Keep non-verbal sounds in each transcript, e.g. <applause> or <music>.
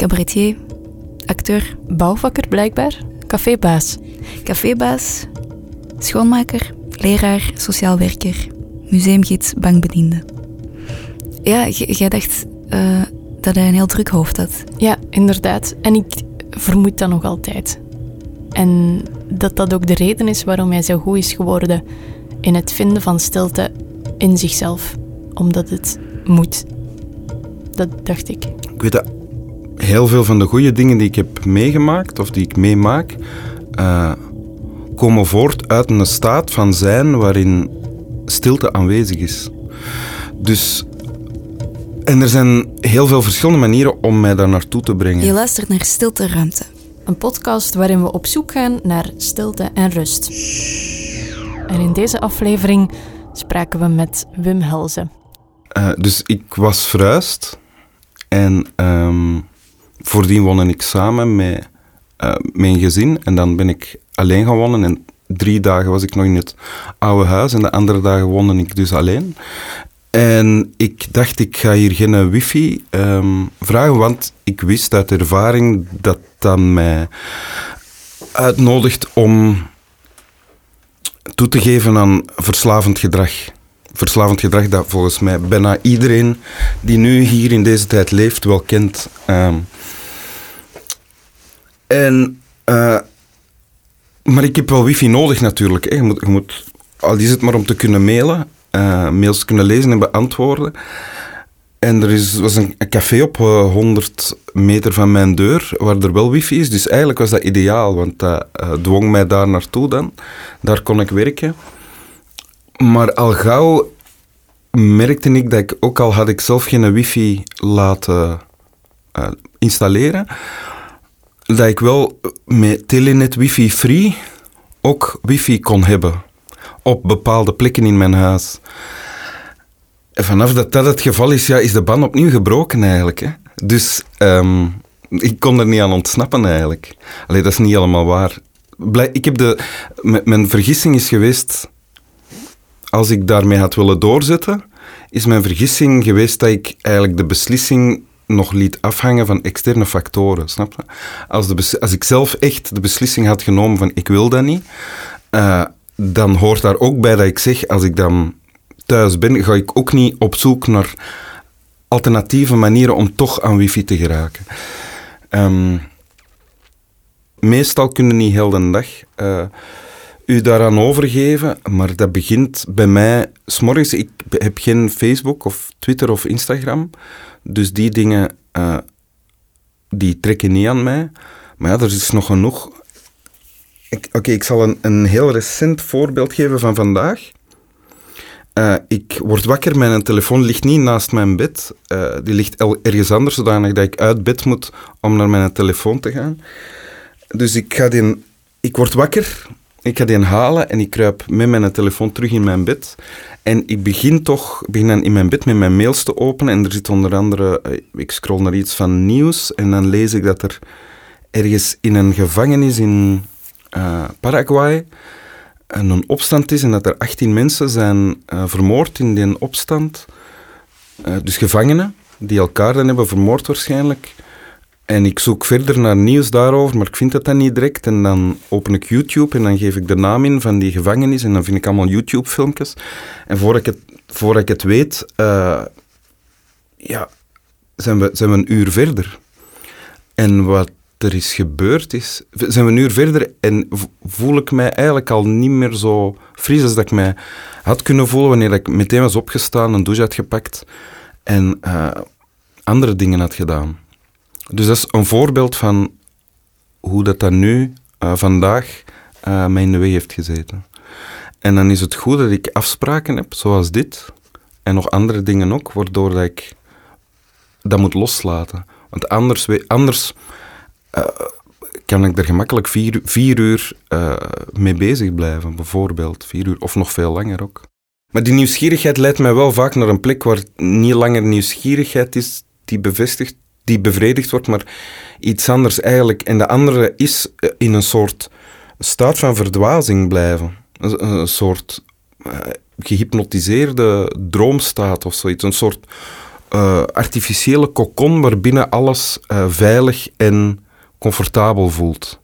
cabaretier, acteur, Bouwvakker blijkbaar. Cafébaas. cafébaas, schoonmaker, leraar, sociaal werker, museumgids, bankbediende. Ja, jij dacht eh, dat hij een heel druk hoofd had. Ja, inderdaad. En ik vermoed dat nog altijd. En dat dat ook de reden is waarom hij zo goed is geworden in het vinden van stilte in zichzelf. Omdat het moet. Dat dacht ik. Ik weet dat heel veel van de goede dingen die ik heb meegemaakt, of die ik meemaak, eh, komen voort uit een staat van zijn waarin stilte aanwezig is. Dus, en er zijn heel veel verschillende manieren om mij daar naartoe te brengen. Je luistert naar Stilte Ruimte. Een podcast waarin we op zoek gaan naar stilte en rust. En in deze aflevering spraken we met Wim Helzen. Eh, dus ik was verhuisd en ehm, voordien woonde ik samen met eh, mijn gezin en dan ben ik alleen gaan wonen en drie dagen was ik nog in het oude huis en de andere dagen woonde ik dus alleen. En ik dacht, ik ga hier geen wifi ehm, vragen, want ik wist uit ervaring dat dat mij uitnodigt om toe te geven aan verslavend gedrag. Verslavend gedrag dat volgens mij bijna iedereen die nu hier in deze tijd leeft wel kent. Ehm, en, eh, maar ik heb wel wifi nodig natuurlijk. Hè. Je, moet, je moet, al is het maar om te kunnen mailen, eh, mails kunnen lezen en beantwoorden. En er is, was een, café op eh, 100 meter van mijn deur, waar er wel wifi is. Dus eigenlijk was dat ideaal, want dat eh, dwong mij daar naartoe dan. Daar kon ik werken. Maar al gauw merkte ik dat ik, ook al had ik zelf geen wifi laten eh, installeren, dat ik wel met Telenet wifi free ook wifi kon hebben. Op bepaalde plekken in mijn huis. En vanaf dat dat het geval is, ja, is de ban opnieuw gebroken eigenlijk. Hè. Dus ehm, ik kon er niet aan ontsnappen eigenlijk. Allee, dat is niet helemaal waar. Ik heb de, mijn vergissing is geweest, als ik daarmee had willen doorzetten, is mijn vergissing geweest dat ik eigenlijk de beslissing nog liet afhangen van externe factoren, snap je? Als, de als ik zelf echt de beslissing had genomen van ik wil dat niet, eh, dan hoort daar ook bij dat ik zeg, als ik dan thuis ben, ga ik ook niet op zoek naar alternatieve manieren om toch aan wifi te geraken. Ehm, meestal kunnen niet heel de dag eh, u daaraan overgeven, maar dat begint bij mij s'morgens. Ik heb geen Facebook of Twitter of Instagram, dus die dingen eh, die trekken niet aan mij. Maar ja, er is nog genoeg. Oké, ik zal een, een heel recent voorbeeld geven van vandaag. Eh, ik word wakker, mijn telefoon ligt niet naast mijn bed. Eh, die ligt ergens anders, zodanig dat ik uit bed moet om naar mijn telefoon te gaan. Dus ik, ga die, ik word wakker, ik ga die halen en ik kruip met mijn telefoon terug in mijn bed. En ik begin toch, begin dan in mijn bed met mijn mails te openen. En er zit onder andere, eh, ik scroll naar iets van nieuws en dan lees ik dat er ergens in een gevangenis in eh, Paraguay een opstand is en dat er 18 mensen zijn eh, vermoord in die opstand. Eh, dus gevangenen die elkaar dan hebben vermoord waarschijnlijk. En ik zoek verder naar nieuws daarover, maar ik vind dat dan niet direct. En dan open ik YouTube en dan geef ik de naam in van die gevangenis en dan vind ik allemaal YouTube-filmpjes. En voordat ik het, voordat ik het weet, eh, ja, zijn, we, zijn we een uur verder. En wat er is gebeurd is, zijn we een uur verder en voel ik mij eigenlijk al niet meer zo fris als dat ik mij had kunnen voelen wanneer ik meteen was opgestaan, een douche had gepakt en eh, andere dingen had gedaan. Dus dat is een voorbeeld van hoe dat dan nu, eh, vandaag, eh mij in de weg heeft gezeten. En dan is het goed dat ik afspraken heb, zoals dit, en nog andere dingen ook, waardoor dat ik dat moet loslaten. Want anders, anders eh, kan ik er gemakkelijk vier, uur mee bezig blijven, bijvoorbeeld. Vier uur, of nog veel langer ook. Maar die nieuwsgierigheid leidt mij wel vaak naar een plek waar niet langer nieuwsgierigheid is die bevestigt, die bevredigd wordt, maar iets anders eigenlijk. En de andere is eh, in een soort staat van verdwazing blijven. Een, een soort eh, gehypnotiseerde droomstaat of zoiets. Een soort uh, artificiële kokon waarbinnen alles uh, veilig en comfortabel voelt.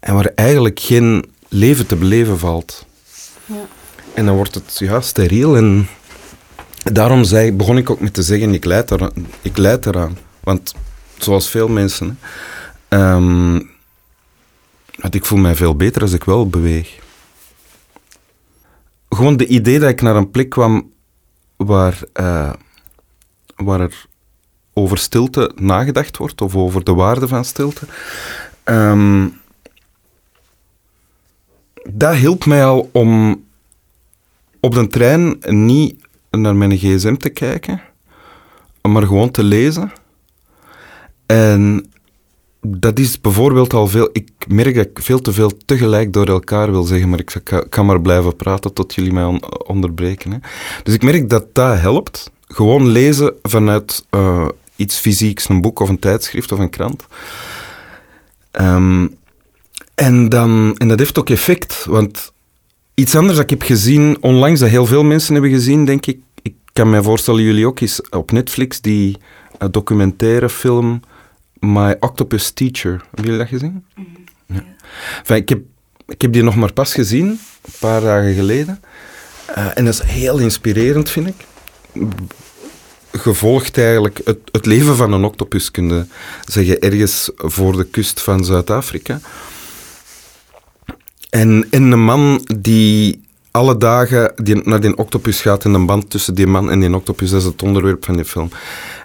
En waar eigenlijk geen leven te beleven valt. Ja. En dan wordt het ja, steriel. En daarom zei, begon ik ook met te zeggen, ik leid, eraan, ik leid eraan. Want zoals veel mensen, um, ik voel mij veel beter als ik wel beweeg. Gewoon de idee dat ik naar een plek kwam waar, uh, waar er over stilte nagedacht wordt, of over de waarde van stilte. Um, dat hielp mij al om op de trein niet naar mijn gsm te kijken, maar gewoon te lezen. En dat is bijvoorbeeld al veel... Ik merk dat ik veel te veel tegelijk door elkaar wil zeggen, maar ik kan maar blijven praten tot jullie mij onderbreken. Hè. Dus ik merk dat dat helpt. Gewoon lezen vanuit uh, iets fysieks, een boek of een tijdschrift of een krant. Um, en, dan, en dat heeft ook effect, want iets anders dat ik heb gezien onlangs, dat heel veel mensen hebben gezien, denk ik, ik kan me voorstellen, jullie ook, is op Netflix die uh, documentaire film My Octopus Teacher. Hebben jullie dat gezien? Mm ja. Enfin, ik, heb, ik heb die nog maar pas gezien, een paar dagen geleden. Uh, en dat is heel inspirerend, vind ik. Gevolgd eigenlijk het, het leven van een octopus, kunnen zeggen, ergens voor de kust van Zuid-Afrika. En, en een man die alle dagen die naar die octopus gaat en een band tussen die man en die octopus, dat is het onderwerp van die film.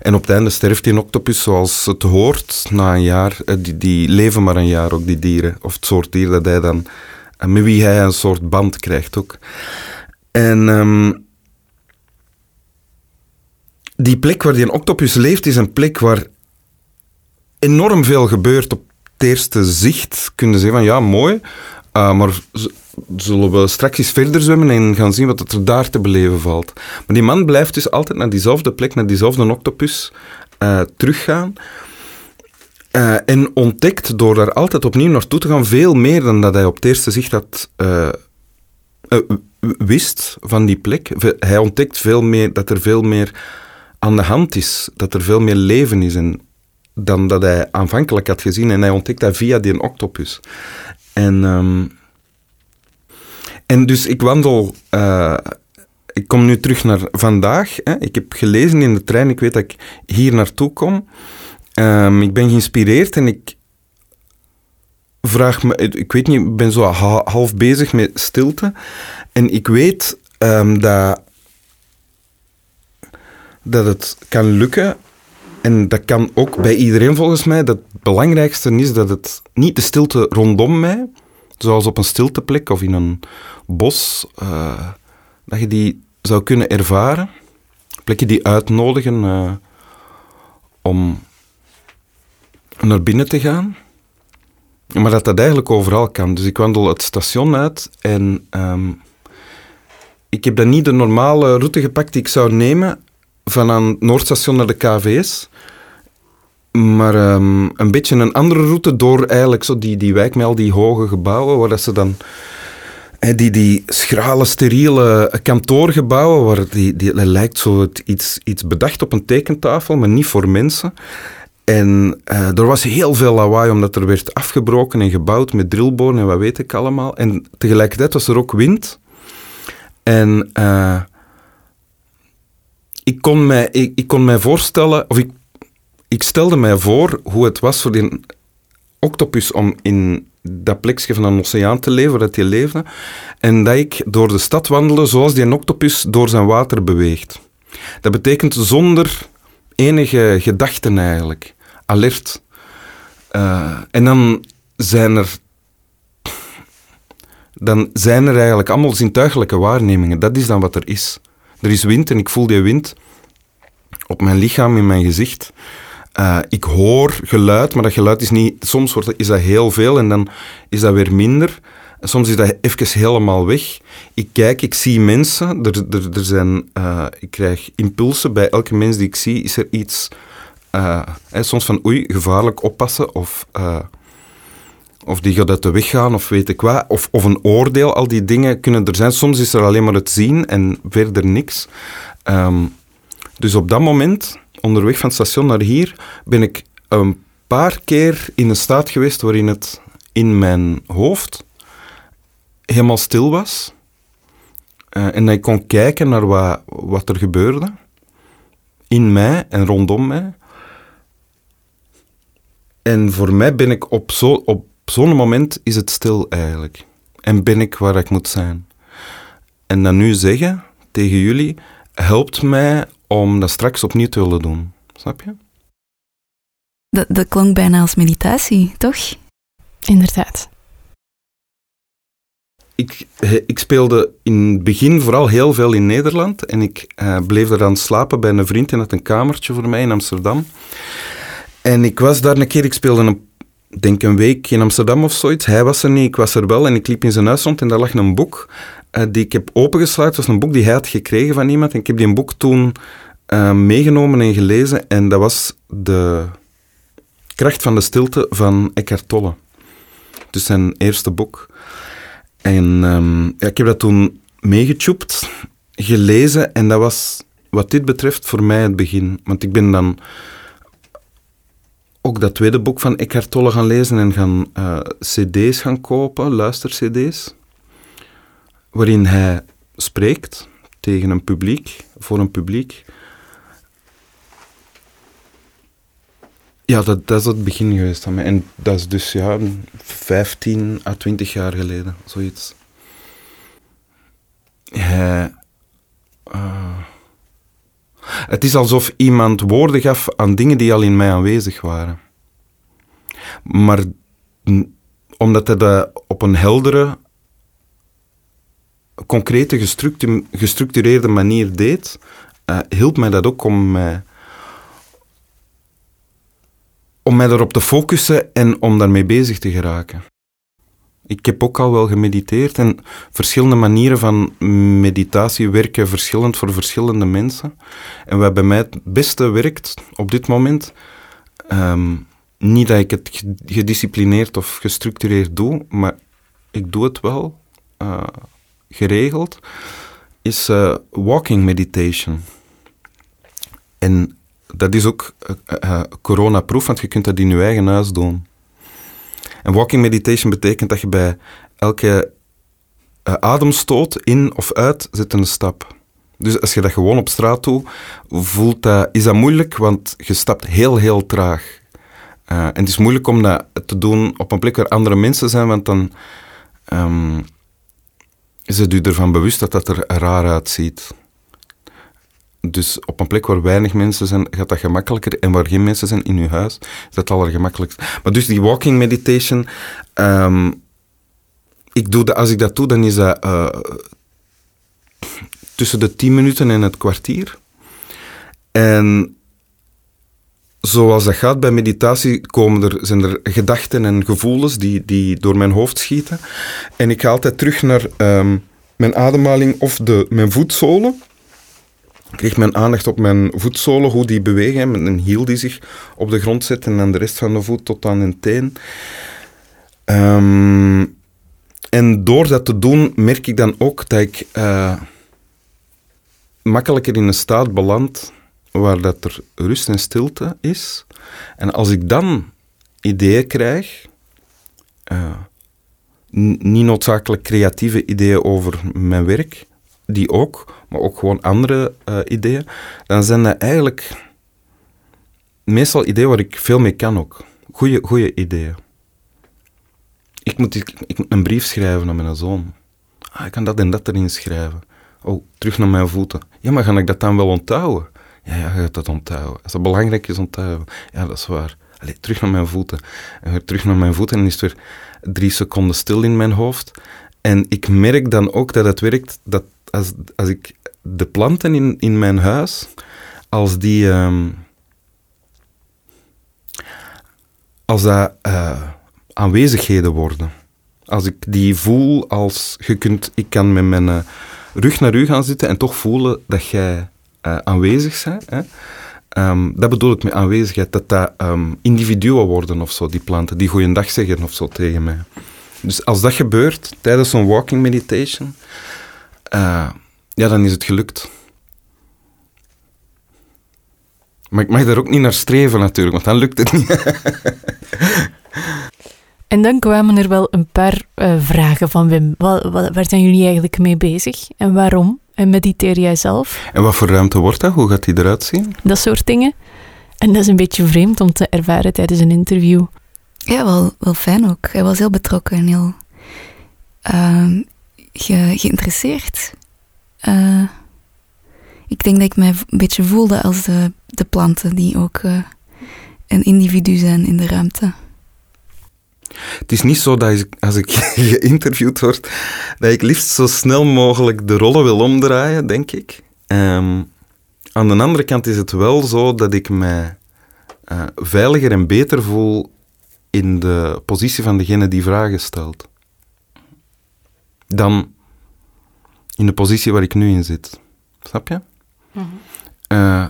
En op het einde sterft die octopus zoals het hoort, na een jaar. Eh, die, die leven maar een jaar, ook die dieren. Of het soort dier dat hij dan, eh, met wie hij een soort band krijgt ook. En um, die plek waar die een octopus leeft, is een plek waar enorm veel gebeurt op het eerste zicht. Kunnen zeggen van ja, mooi. Uh, maar zullen we straks eens verder zwemmen en gaan zien wat er daar te beleven valt. Maar die man blijft dus altijd naar diezelfde plek, naar diezelfde octopus uh, teruggaan. Uh, en ontdekt door daar altijd opnieuw naartoe te gaan veel meer dan dat hij op het eerste zicht had wist van die plek. Hij ontdekt veel meer dat er veel meer aan de hand is, dat er veel meer leven is dan dat hij aanvankelijk had gezien. En hij ontdekt dat via die octopus. En, um, en dus ik wandel. Uh, ik kom nu terug naar vandaag. Hè. Ik heb gelezen in de trein. Ik weet dat ik hier naartoe kom. Um, ik ben geïnspireerd en ik vraag me. Ik weet niet, ik ben zo half bezig met stilte. En ik weet um, dat, dat het kan lukken en dat kan ook bij iedereen volgens mij. Dat het belangrijkste is dat het niet de stilte rondom mij, zoals op een stilteplek of in een bos, uh, dat je die zou kunnen ervaren. Plekken die uitnodigen uh, om naar binnen te gaan. Maar dat dat eigenlijk overal kan. Dus ik wandel het station uit en um, ik heb dan niet de normale route gepakt die ik zou nemen van aan Noordstation naar de KVS. Maar um, een beetje een andere route door eigenlijk zo die, die wijk met al die hoge gebouwen, waar dat ze dan... Die, die schrale, steriele kantoorgebouwen, waar die, die, lijkt zo iets, iets bedacht op een tekentafel, maar niet voor mensen. En uh, er was heel veel lawaai, omdat er werd afgebroken en gebouwd met drillboren en wat weet ik allemaal. En tegelijkertijd was er ook wind. En uh, ik, kon mij, ik, ik kon mij voorstellen, of ik ik stelde mij voor hoe het was voor die octopus om in dat plekje van een oceaan te leven, waar dat hij leefde. En dat ik door de stad wandelde zoals die octopus door zijn water beweegt. Dat betekent zonder enige gedachten eigenlijk. Alert. Uh, en dan zijn er... Dan zijn er eigenlijk allemaal zintuigelijke waarnemingen. Dat is dan wat er is. Er is wind en ik voel die wind op mijn lichaam, in mijn gezicht. Uh, ik hoor geluid, maar dat geluid is niet... Soms wordt, is dat heel veel en dan is dat weer minder. Soms is dat even helemaal weg. Ik kijk, ik zie mensen. Er, er, er zijn, uh, ik krijg impulsen. Bij elke mens die ik zie is er iets... Hè, soms van oei, gevaarlijk oppassen of... of die gaat uit de weg gaan, of weet ik wat. Of, of een oordeel, al die dingen kunnen er zijn. Soms is er alleen maar het zien en verder niks. Um, Dus op dat moment, onderweg van het station naar hier, ben ik een paar keer in een staat geweest waarin het in mijn hoofd helemaal stil was. Uh, en dat ik kon kijken naar wat, wat er gebeurde. In mij en rondom mij. En voor mij ben ik op zo'n op zo'n moment is het stil eigenlijk. En ben ik waar ik moet zijn. En dat nu zeggen tegen jullie helpt mij om dat straks opnieuw te willen doen. Snap je? Dat, dat klonk bijna als meditatie, toch? Inderdaad. Ik, ik, speelde in het begin vooral heel veel in Nederland en ik uh, bleef er dan slapen bij een vriend en had een kamertje voor mij in Amsterdam. En ik was daar een keer, ik speelde een, denk een week in Amsterdam of zoiets. Hij was er niet, ik was er wel en ik liep in zijn huis rond en daar lag een boek uh, die ik heb opengesluit. Het was een boek die hij had gekregen van iemand en ik heb die boek toen uh, meegenomen en gelezen en dat was de Kracht van de Stilte van Eckhart Tolle. Dus zijn eerste boek. En um, ja, ik heb dat toen meegechoept, gelezen en dat was wat dit betreft voor mij het begin. Want ik ben dan ook dat tweede boek van Eckhart Tolle gaan lezen en gaan uh, cd's gaan kopen, luister-cd's, waarin hij spreekt tegen een publiek, voor een publiek. Ja, dat, dat is het begin geweest van mij. En dat is dus ja, 15 à 20 jaar geleden, zoiets. Hij... Uh, het is alsof iemand woorden gaf aan dingen die al in mij aanwezig waren. Maar omdat hij dat op een heldere, concrete, gestructureerde manier deed, uh, hielp mij dat ook om mij, om mij erop te focussen en om daarmee bezig te geraken. Ik heb ook al wel gemediteerd en verschillende manieren van meditatie werken verschillend voor verschillende mensen. En wat bij mij het beste werkt op dit moment, ehm, niet dat ik het gedisciplineerd of gestructureerd doe, maar ik doe het wel uh, geregeld, is uh, walking meditation. En dat is ook uh, corona-proof, want je kunt dat in je eigen huis doen. En walking meditation betekent dat je bij elke uh, ademstoot in of uit zet een stap. Dus als je dat gewoon op straat doet, voelt dat, is dat moeilijk, want je stapt heel, heel traag. Uh, en het is moeilijk om dat te doen op een plek waar andere mensen zijn, want dan um, is het u ervan bewust dat dat er raar uitziet. Dus op een plek waar weinig mensen zijn, gaat dat gemakkelijker. En waar geen mensen zijn in uw huis, is dat allergemakkelijkst. Maar dus die walking meditation, um, ik doe dat, als ik dat doe, dan is dat uh, tussen de 10 minuten en het kwartier. En zoals dat gaat bij meditatie, komen er, zijn er gedachten en gevoelens die, die door mijn hoofd schieten. En ik ga altijd terug naar um, mijn ademhaling of de, mijn voetzolen. Richt mijn aandacht op mijn voetzolen, hoe die bewegen, met een hiel die zich op de grond zet en dan de rest van de voet tot aan een teen. Um, en door dat te doen merk ik dan ook dat ik uh, makkelijker in een staat beland waar dat er rust en stilte is. En als ik dan ideeën krijg, uh, niet noodzakelijk creatieve ideeën over mijn werk, die ook, maar ook gewoon andere uh, ideeën, dan zijn dat eigenlijk meestal ideeën waar ik veel mee kan ook. Goeie, goeie ideeën. Ik moet, ik, ik moet een brief schrijven aan mijn zoon. Ah, ik kan dat en dat erin schrijven. Oh, terug naar mijn voeten. Ja, maar ga ik dat dan wel onthouden? Ja, ja, je gaat dat onthouden. Als dat belangrijk is, onthouden. Ja, dat is waar. Allee, terug naar mijn voeten. En weer terug naar mijn voeten en is er weer drie seconden stil in mijn hoofd. En ik merk dan ook dat het werkt, dat als, als ik de planten in, in mijn huis, als die. Um, als dat uh, aanwezigheden worden. Als ik die voel als je kunt, ik kan met mijn uh, rug naar u gaan zitten en toch voelen dat jij uh, aanwezig bent. Hè? Um, dat bedoel ik met aanwezigheid, dat dat um, individuen worden of zo, die planten, die goeiedag zeggen of zo tegen mij. Dus als dat gebeurt tijdens een walking meditation, uh, ja, dan is het gelukt. Maar ik mag daar ook niet naar streven natuurlijk, want dan lukt het niet. <laughs> En dan kwamen er wel een paar uh, vragen van Wim. Wat, wat, waar zijn jullie eigenlijk mee bezig en waarom? En mediteer jij zelf? En wat voor ruimte wordt dat? Hoe gaat die eruit zien? Dat soort dingen. En dat is een beetje vreemd om te ervaren tijdens een interview. Ja, wel, wel fijn ook. Hij was heel betrokken en heel uh, ge, geïnteresseerd. Uh, ik denk dat ik mij een beetje voelde als de, de planten die ook uh, een individu zijn in de ruimte. Het is niet zo dat als ik <laughs> geïnterviewd word, dat ik liefst zo snel mogelijk de rollen wil omdraaien, denk ik. Um, aan de andere kant is het wel zo dat ik mij uh, veiliger en beter voel in de positie van degene die vragen stelt. Dan in de positie waar ik nu in zit. Snap je? Mm -hmm. uh,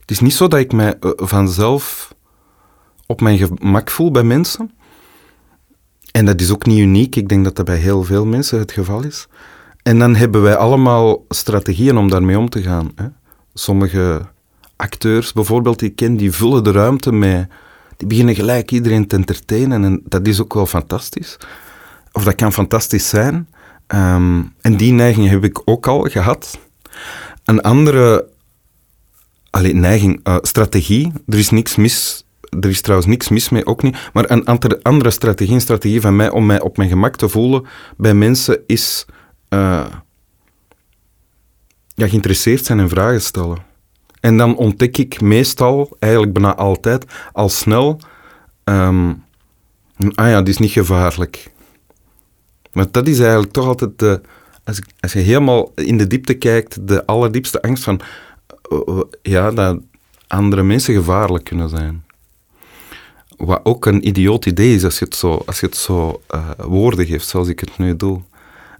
het is niet zo dat ik mij uh, vanzelf op mijn gemak voel bij mensen. En dat is ook niet uniek. Ik denk dat dat bij heel veel mensen het geval is. En dan hebben wij allemaal strategieën om daarmee om te gaan. Hè. Sommige acteurs bijvoorbeeld die ik ken, die vullen de ruimte met... Die beginnen gelijk iedereen te entertainen en dat is ook wel fantastisch. Of dat kan fantastisch zijn. Um, en die neiging heb ik ook al gehad. Een andere allee, neiging, uh, strategie, er is niks mis er is trouwens niks mis mee, ook niet. Maar een andere strategie, een strategie van mij om mij op mijn gemak te voelen bij mensen is uh, ja, geïnteresseerd zijn en vragen stellen. En dan ontdek ik meestal, eigenlijk bijna altijd, al snel, um, ah ja, die is niet gevaarlijk. Maar dat is eigenlijk toch altijd de, als, als je helemaal in de diepte kijkt, de allerdiepste angst van, uh, ja, dat andere mensen gevaarlijk kunnen zijn. Wat ook een idioot idee is als je het zo, als je het zo uh, woorden geeft, zoals ik het nu doe.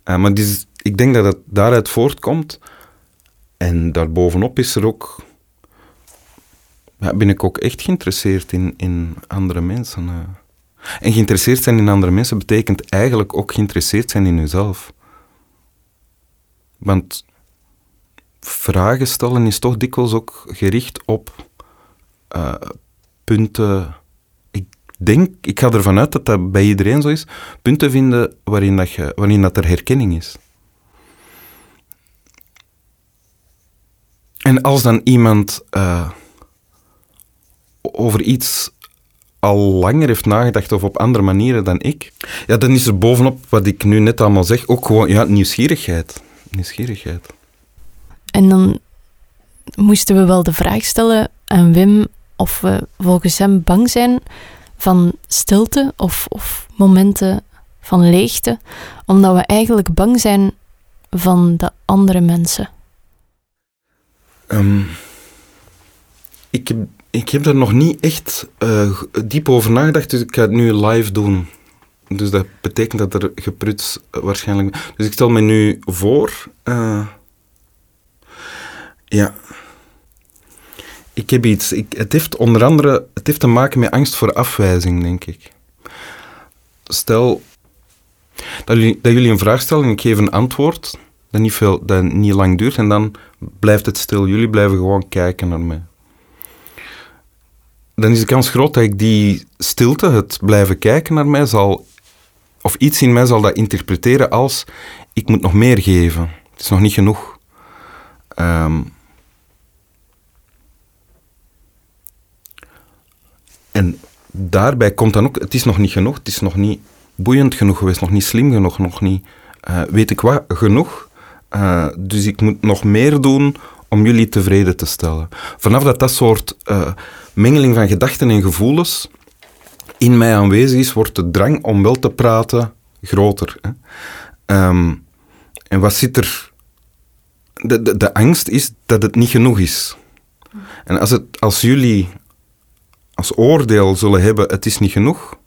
Maar is, ik denk dat het daaruit voortkomt. En daarbovenop is er ook... Ja, ben ik ook echt geïnteresseerd in, in andere mensen. Uh. En geïnteresseerd zijn in andere mensen betekent eigenlijk ook geïnteresseerd zijn in jezelf. Want vragen stellen is toch dikwijls ook gericht op uh, punten denk, ik ga ervan uit dat dat bij iedereen zo is, punten vinden waarin, dat, je, waarin dat er herkenning is. En als dan iemand uh, over iets al langer heeft nagedacht of op andere manieren dan ik, ja, dan is er bovenop wat ik nu net allemaal zeg ook gewoon ja, nieuwsgierigheid. Nieuwsgierigheid. En dan moesten we wel de vraag stellen aan Wim of we volgens hem bang zijn van stilte of, of momenten van leegte, omdat we eigenlijk bang zijn van de andere mensen? Um, ik, heb, ik heb daar nog niet echt uh, diep over nagedacht, dus ik ga het nu live doen. Dus dat betekent dat er gepruts waarschijnlijk. Dus ik stel me nu voor. Uh, ja, ik heb iets. Ik, het heeft onder andere het heeft te maken met angst voor afwijzing, denk ik. Stel dat jullie, dat jullie een vraag stellen en ik geef een antwoord dat niet, veel, dat niet lang duurt en dan blijft het stil. Jullie blijven gewoon kijken naar mij. Dan is de kans groot dat ik die stilte, het blijven kijken naar mij, zal, of iets in mij zal dat interpreteren als ik moet nog meer geven. Het is nog niet genoeg. Um, En daarbij komt dan ook, het is nog niet genoeg, het is nog niet boeiend genoeg geweest, nog niet slim genoeg, nog niet, uh, weet ik wat, genoeg. Uh, dus ik moet nog meer doen om jullie tevreden te stellen. Vanaf dat dat soort uh, mengeling van gedachten en gevoelens in mij aanwezig is, wordt de drang om wel te praten groter. Hè. Um, en wat zit er... De, de, de angst is dat het niet genoeg is. En als, het, als jullie als oordeel zullen hebben, het is niet genoeg,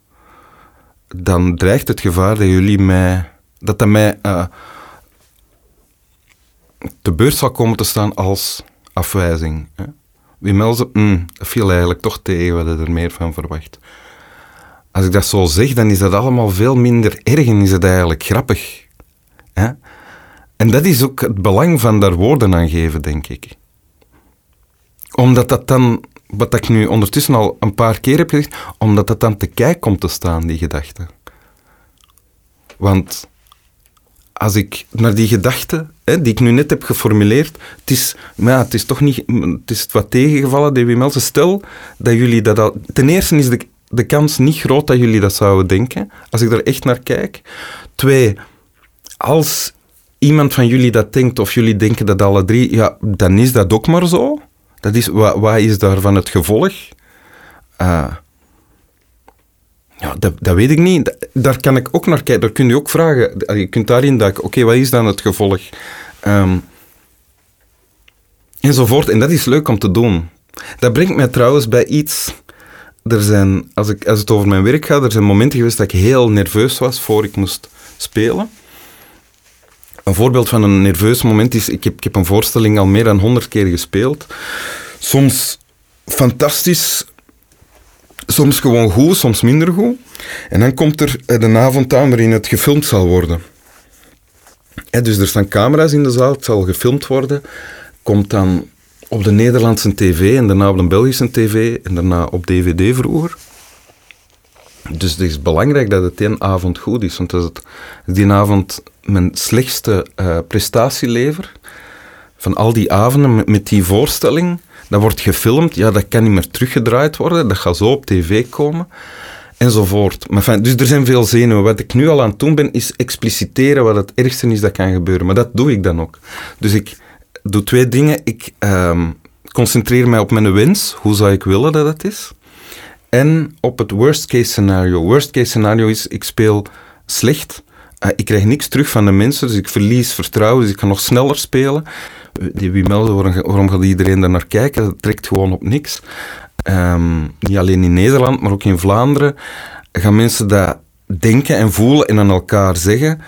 dan dreigt het gevaar dat jullie mij, dat dat mij uh, te beurt zal komen te staan als afwijzing. Hè. Meldt mm, viel eigenlijk toch tegen, wat je er meer van verwacht. Als ik dat zo zeg, dan is dat allemaal veel minder erg en is het eigenlijk grappig. Hè? En dat is ook het belang van daar woorden aan geven, denk ik. Omdat dat dan, wat ik nu ondertussen al een paar keer heb gezegd, omdat dat dan te kijk komt te staan, die gedachte. Want als ik naar die gedachte, hè, die ik nu net heb geformuleerd, het is, ja, het is toch niet, het is wat tegengevallen, Debbie Melsen. Stel dat jullie dat al, ten eerste is de, de kans niet groot dat jullie dat zouden denken, als ik er echt naar kijk. Twee, als iemand van jullie dat denkt, of jullie denken dat alle drie, ja, dan is dat ook maar zo. Dat is, wat, wat is daarvan het gevolg? Uh, ja, dat, dat weet ik niet. Daar kan ik ook naar kijken. Daar kun je ook vragen. Je kunt daarin duiken. Oké, wat is dan het gevolg? Um, enzovoort. En dat is leuk om te doen. Dat brengt mij trouwens bij iets. Er zijn, als, ik, als het over mijn werk gaat, er zijn momenten geweest dat ik heel nerveus was voor ik moest spelen. Een voorbeeld van een nerveus moment is, ik heb, ik heb een voorstelling al meer dan honderd keer gespeeld. Soms fantastisch, soms gewoon goed, soms minder goed. En dan komt er de avond aan waarin het gefilmd zal worden. dus er staan camera's in de zaal, het zal gefilmd worden. Komt dan op de Nederlandse tv en daarna op de Belgische tv en daarna op dvd vroeger. Dus het is belangrijk dat het één avond goed is, want als het die avond mijn slechtste uh, prestatie lever, van al die avonden met die voorstelling, dat wordt gefilmd, ja, dat kan niet meer teruggedraaid worden, dat gaat zo op tv komen, enzovoort. Maar dus er zijn veel zenuwen. Wat ik nu al aan het doen ben, is expliciteren wat het ergste is dat kan gebeuren. Maar dat doe ik dan ook. Dus ik doe twee dingen. Ik um, concentreer mij op mijn wens, hoe zou ik willen dat het is, en op het worst case scenario. Worst case scenario is, ik speel slecht, uh, ik krijg niks terug van de mensen, dus ik verlies vertrouwen, dus ik kan nog sneller spelen die wie melden, waarom, waarom gaat iedereen daar naar kijken? Dat trekt gewoon op niks. Um, niet alleen in Nederland, maar ook in Vlaanderen gaan mensen dat denken en voelen en aan elkaar zeggen.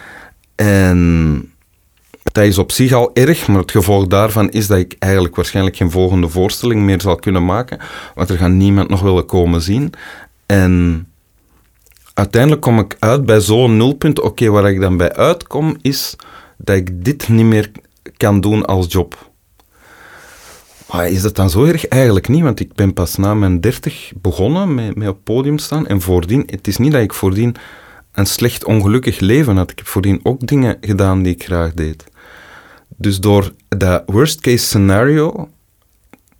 En dat is op zich al erg, maar het gevolg daarvan is dat ik eigenlijk waarschijnlijk geen volgende voorstelling meer zal kunnen maken, want er gaat niemand nog willen komen zien. En uiteindelijk kom ik uit bij zo'n nulpunt. Oké, waar ik dan bij uitkom, is dat ik dit niet meer kan doen als job. Maar is dat dan zo erg? Eigenlijk niet, want ik ben pas na mijn dertig begonnen met, met op podium staan. En voordien, het is niet dat ik voordien een slecht ongelukkig leven had. Ik heb voordien ook dingen gedaan die ik graag deed. Dus door dat worst case scenario,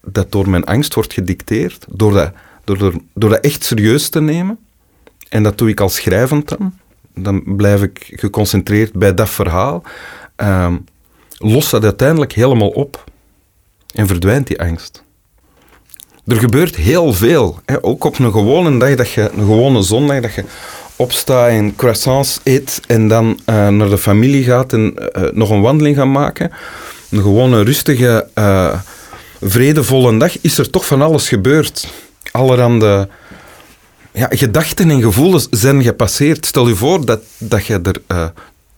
dat door mijn angst wordt gedicteerd, door dat, door, door, door dat echt serieus te nemen, en dat doe ik als schrijvend dan, dan blijf ik geconcentreerd bij dat verhaal. Ehm, lost dat uiteindelijk helemaal op en verdwijnt die angst. Er gebeurt heel veel. Hè. Ook op een gewone dag, dat je, een gewone zondag, dat je opstaat en croissants eet en dan uh, naar de familie gaat en uh, nog een wandeling gaat maken. Een gewone, rustige, uh, vredevolle dag is er toch van alles gebeurd. Allerhande ja, gedachten en gevoelens zijn gepasseerd. Stel je voor dat, dat je er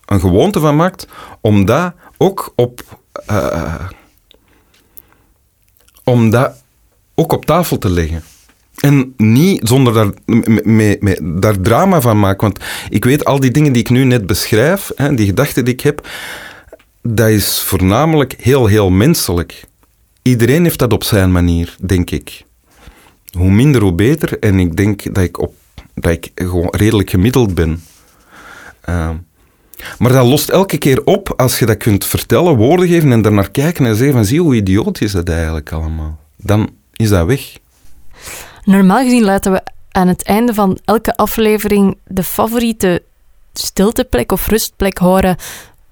een gewoonte van maakt om dat ook op, uh, om dat ook op tafel te leggen. En niet zonder daar, me, me, daar drama van maken. Want ik weet, al die dingen die ik nu net beschrijf, hè, die gedachten die ik heb, dat is voornamelijk heel, heel menselijk. Iedereen heeft dat op zijn manier, denk ik. Hoe minder, hoe beter. En ik denk dat ik, op, dat ik gewoon redelijk gemiddeld ben. Uh, maar dat lost elke keer op als je dat kunt vertellen, woorden geven en naar kijken en zeggen van zie hoe idioot is dat eigenlijk allemaal. Dan is dat weg. Normaal gezien laten we aan het einde van elke aflevering de favoriete stilteplek of rustplek horen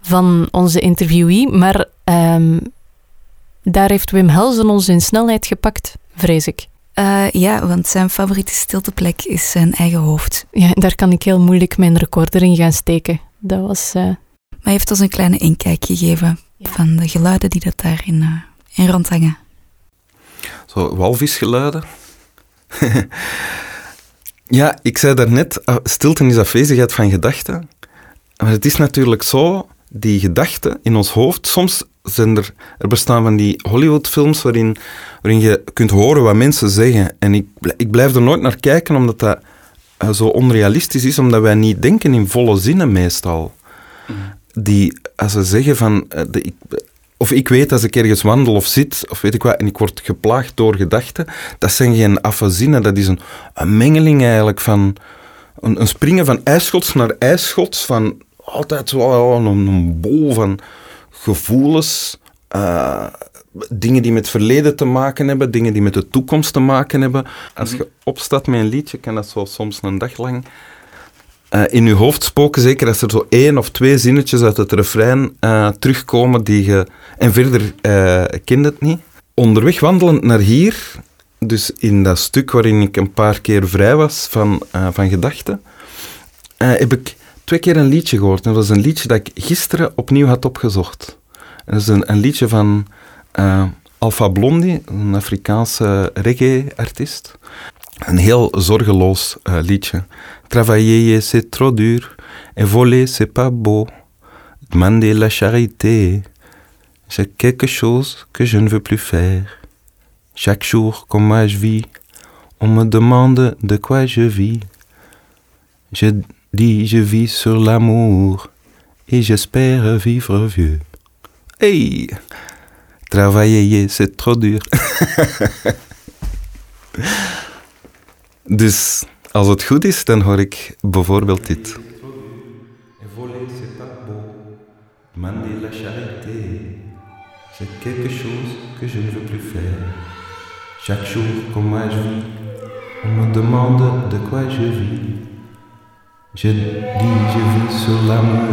van onze interviewee. Maar um, daar heeft Wim Helsen ons in snelheid gepakt, vrees ik. Uh, ja, want zijn favoriete stilteplek is zijn eigen hoofd. Ja, daar kan ik heel moeilijk mijn recorder in gaan steken. Dat was... Uh... Maar hij heeft ons een kleine inkijk gegeven ja. van de geluiden die dat daarin uh, in rondhangen. Zo, walvisgeluiden? <laughs> ja, ik zei daarnet, stilte is afwezigheid van gedachten. Maar het is natuurlijk zo, die gedachten in ons hoofd, soms zijn er, er bestaan van die Hollywoodfilms waarin, waarin je kunt horen wat mensen zeggen. En ik, ik blijf er nooit naar kijken, omdat dat zo onrealistisch is, omdat wij niet denken in volle zinnen meestal. Mm. Die, als ze zeggen van, uh, de, ik, of ik weet als ik ergens wandel of zit, of weet ik wat, en ik word geplaagd door gedachten, dat zijn geen afazinen, dat is een, een mengeling eigenlijk van een, een springen van ijsschots naar ijsschots, van altijd zo een, een bol van gevoelens, uh, dingen die met het verleden te maken hebben, dingen die met de toekomst te maken hebben. Als je opstaat met een liedje, kan dat zo soms een dag lang uh, in je hoofd spoken. Zeker als er zo één of twee zinnetjes uit het refrein uh, terugkomen die je... En verder uh, kende het niet. Onderweg wandelend naar hier, dus in dat stuk waarin ik een paar keer vrij was van, van gedachten, heb ik twee keer een liedje gehoord. En dat was een liedje dat ik gisteren opnieuw had opgezocht. En dat is een, een liedje van uh, Alpha Blondie, een Afrikaanse reggae-artiest. Een heel zorgeloos uh, liedje. Travailler c'est trop dur, et voler c'est pas beau. Demander la charité, c'est quelque chose que je ne veux plus faire. Chaque jour, comme moi je vis, on me demande de quoi je vis. Je dis je vis sur l'amour et j'espère vivre vieux. Hey! Travailler, c'est trop dur. dus als het goed is, dan hoor ik bijvoorbeeld dit. Demander la charité, c'est quelque chose que je ne veux plus faire. Chaque jour, comme je vis, on me demande de quoi je vis. Je dis, je vis sur l'amour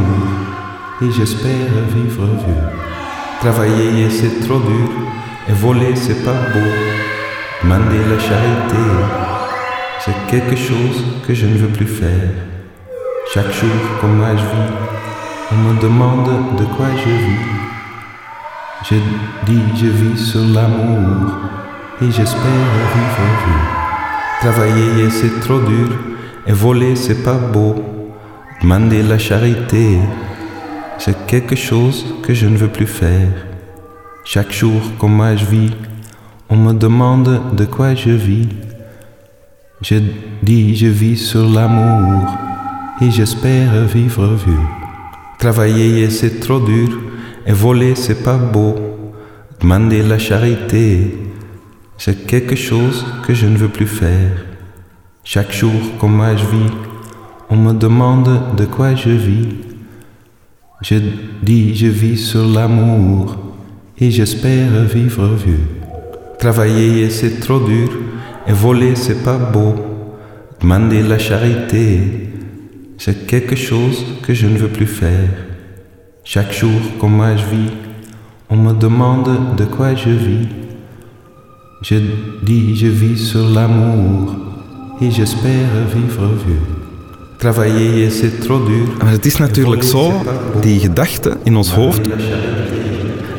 et j'espère vivre vieux. Travailler c'est trop dur et voler c'est pas beau. Demander la charité, c'est quelque chose que je ne veux plus faire. Chaque jour, comme je vis, on me demande de quoi je vis. Je dis je vis sur l'amour et j'espère vivre. Travailler c'est trop dur et voler c'est pas beau. Demander la charité, c'est quelque chose que je ne veux plus faire. Chaque jour, comme moi je vis, on me demande de quoi je vis. Je dis je vis sur l'amour et j'espère vivre vieux. Travailler c'est trop dur et voler c'est pas beau. Demander la charité, c'est quelque chose que je ne veux plus faire. Chaque jour, comme moi je vis, on me demande de quoi je vis. Je dis je vis sur l'amour et j'espère vivre vieux. Travailler c'est trop dur et voler c'est pas beau. Demander la charité, c'est quelque chose que je ne veux plus faire. Chaque jour, comme moi je vis, on me demande de quoi je vis. Je dis je vis sur l'amour et j'espère vivre vieux. Travailler c'est trop dur. Maar het is natuurlijk zo, die gedachten in ons hoofd.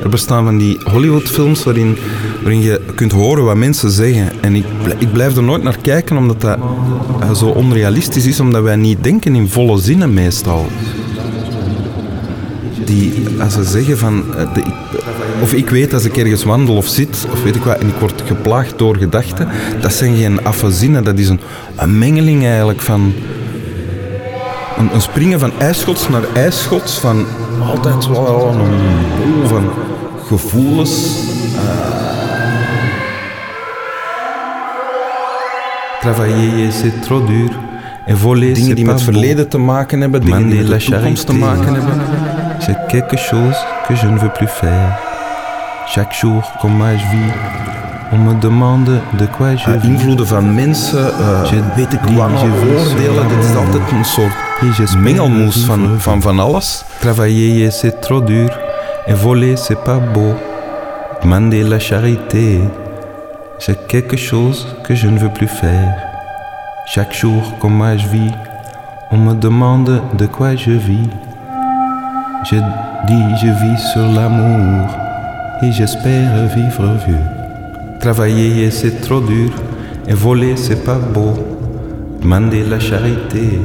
Er bestaan van die Hollywoodfilms waarin, waarin je kunt horen wat mensen zeggen. En ik, ik blijf er nooit naar kijken omdat dat uh, zo onrealistisch is, omdat wij niet denken in volle zinnen meestal. Die, als ze zeggen van, de, of ik weet als ik ergens wandel of zit, of weet ik wat, en ik word geplaagd door gedachten, dat zijn geen affazinnen, dat is een, een mengeling eigenlijk van een, een, springen van ijsschots naar ijsschots, van altijd wel een bol van gevoelens. Uh, Travailler c'est trop dur. Et voler Dingen die met verleden te maken hebben, dingen die met de toekomst te maken hebben. C'est quelque chose que je ne veux plus faire. Chaque jour, comme moi je vis, on me demande de quoi je uh, invloeden van mensen, uh, weet ik wat, oordelen, dit is altijd een soort mengelmoes van, van van alles. Travailler c'est trop dur et voler c'est pas beau. Demander la charité, c'est quelque chose que je ne veux plus faire. Chaque jour, comme moi je vis, on me demande de quoi je vis. Je dis je vis sur l'amour et j'espère vivre vieux. Travailler c'est trop dur et voler c'est pas beau. Demander la charité,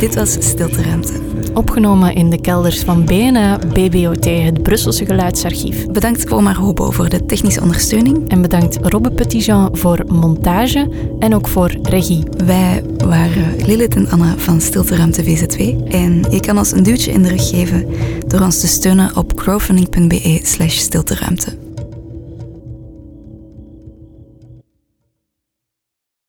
Dit was Stilteruimte. Opgenomen in de kelders van BNA BBOT, het Brusselse Geluidsarchief. Bedankt Omar Hobo voor de technische ondersteuning. En bedankt Robbe Petitjean voor montage en ook voor regie. Wij waren Lilith en Anna van Stilteruimte VZ2. En je kan ons een duwtje in de rug geven door ons te steunen op crowdfunding.be slash stilteruimte.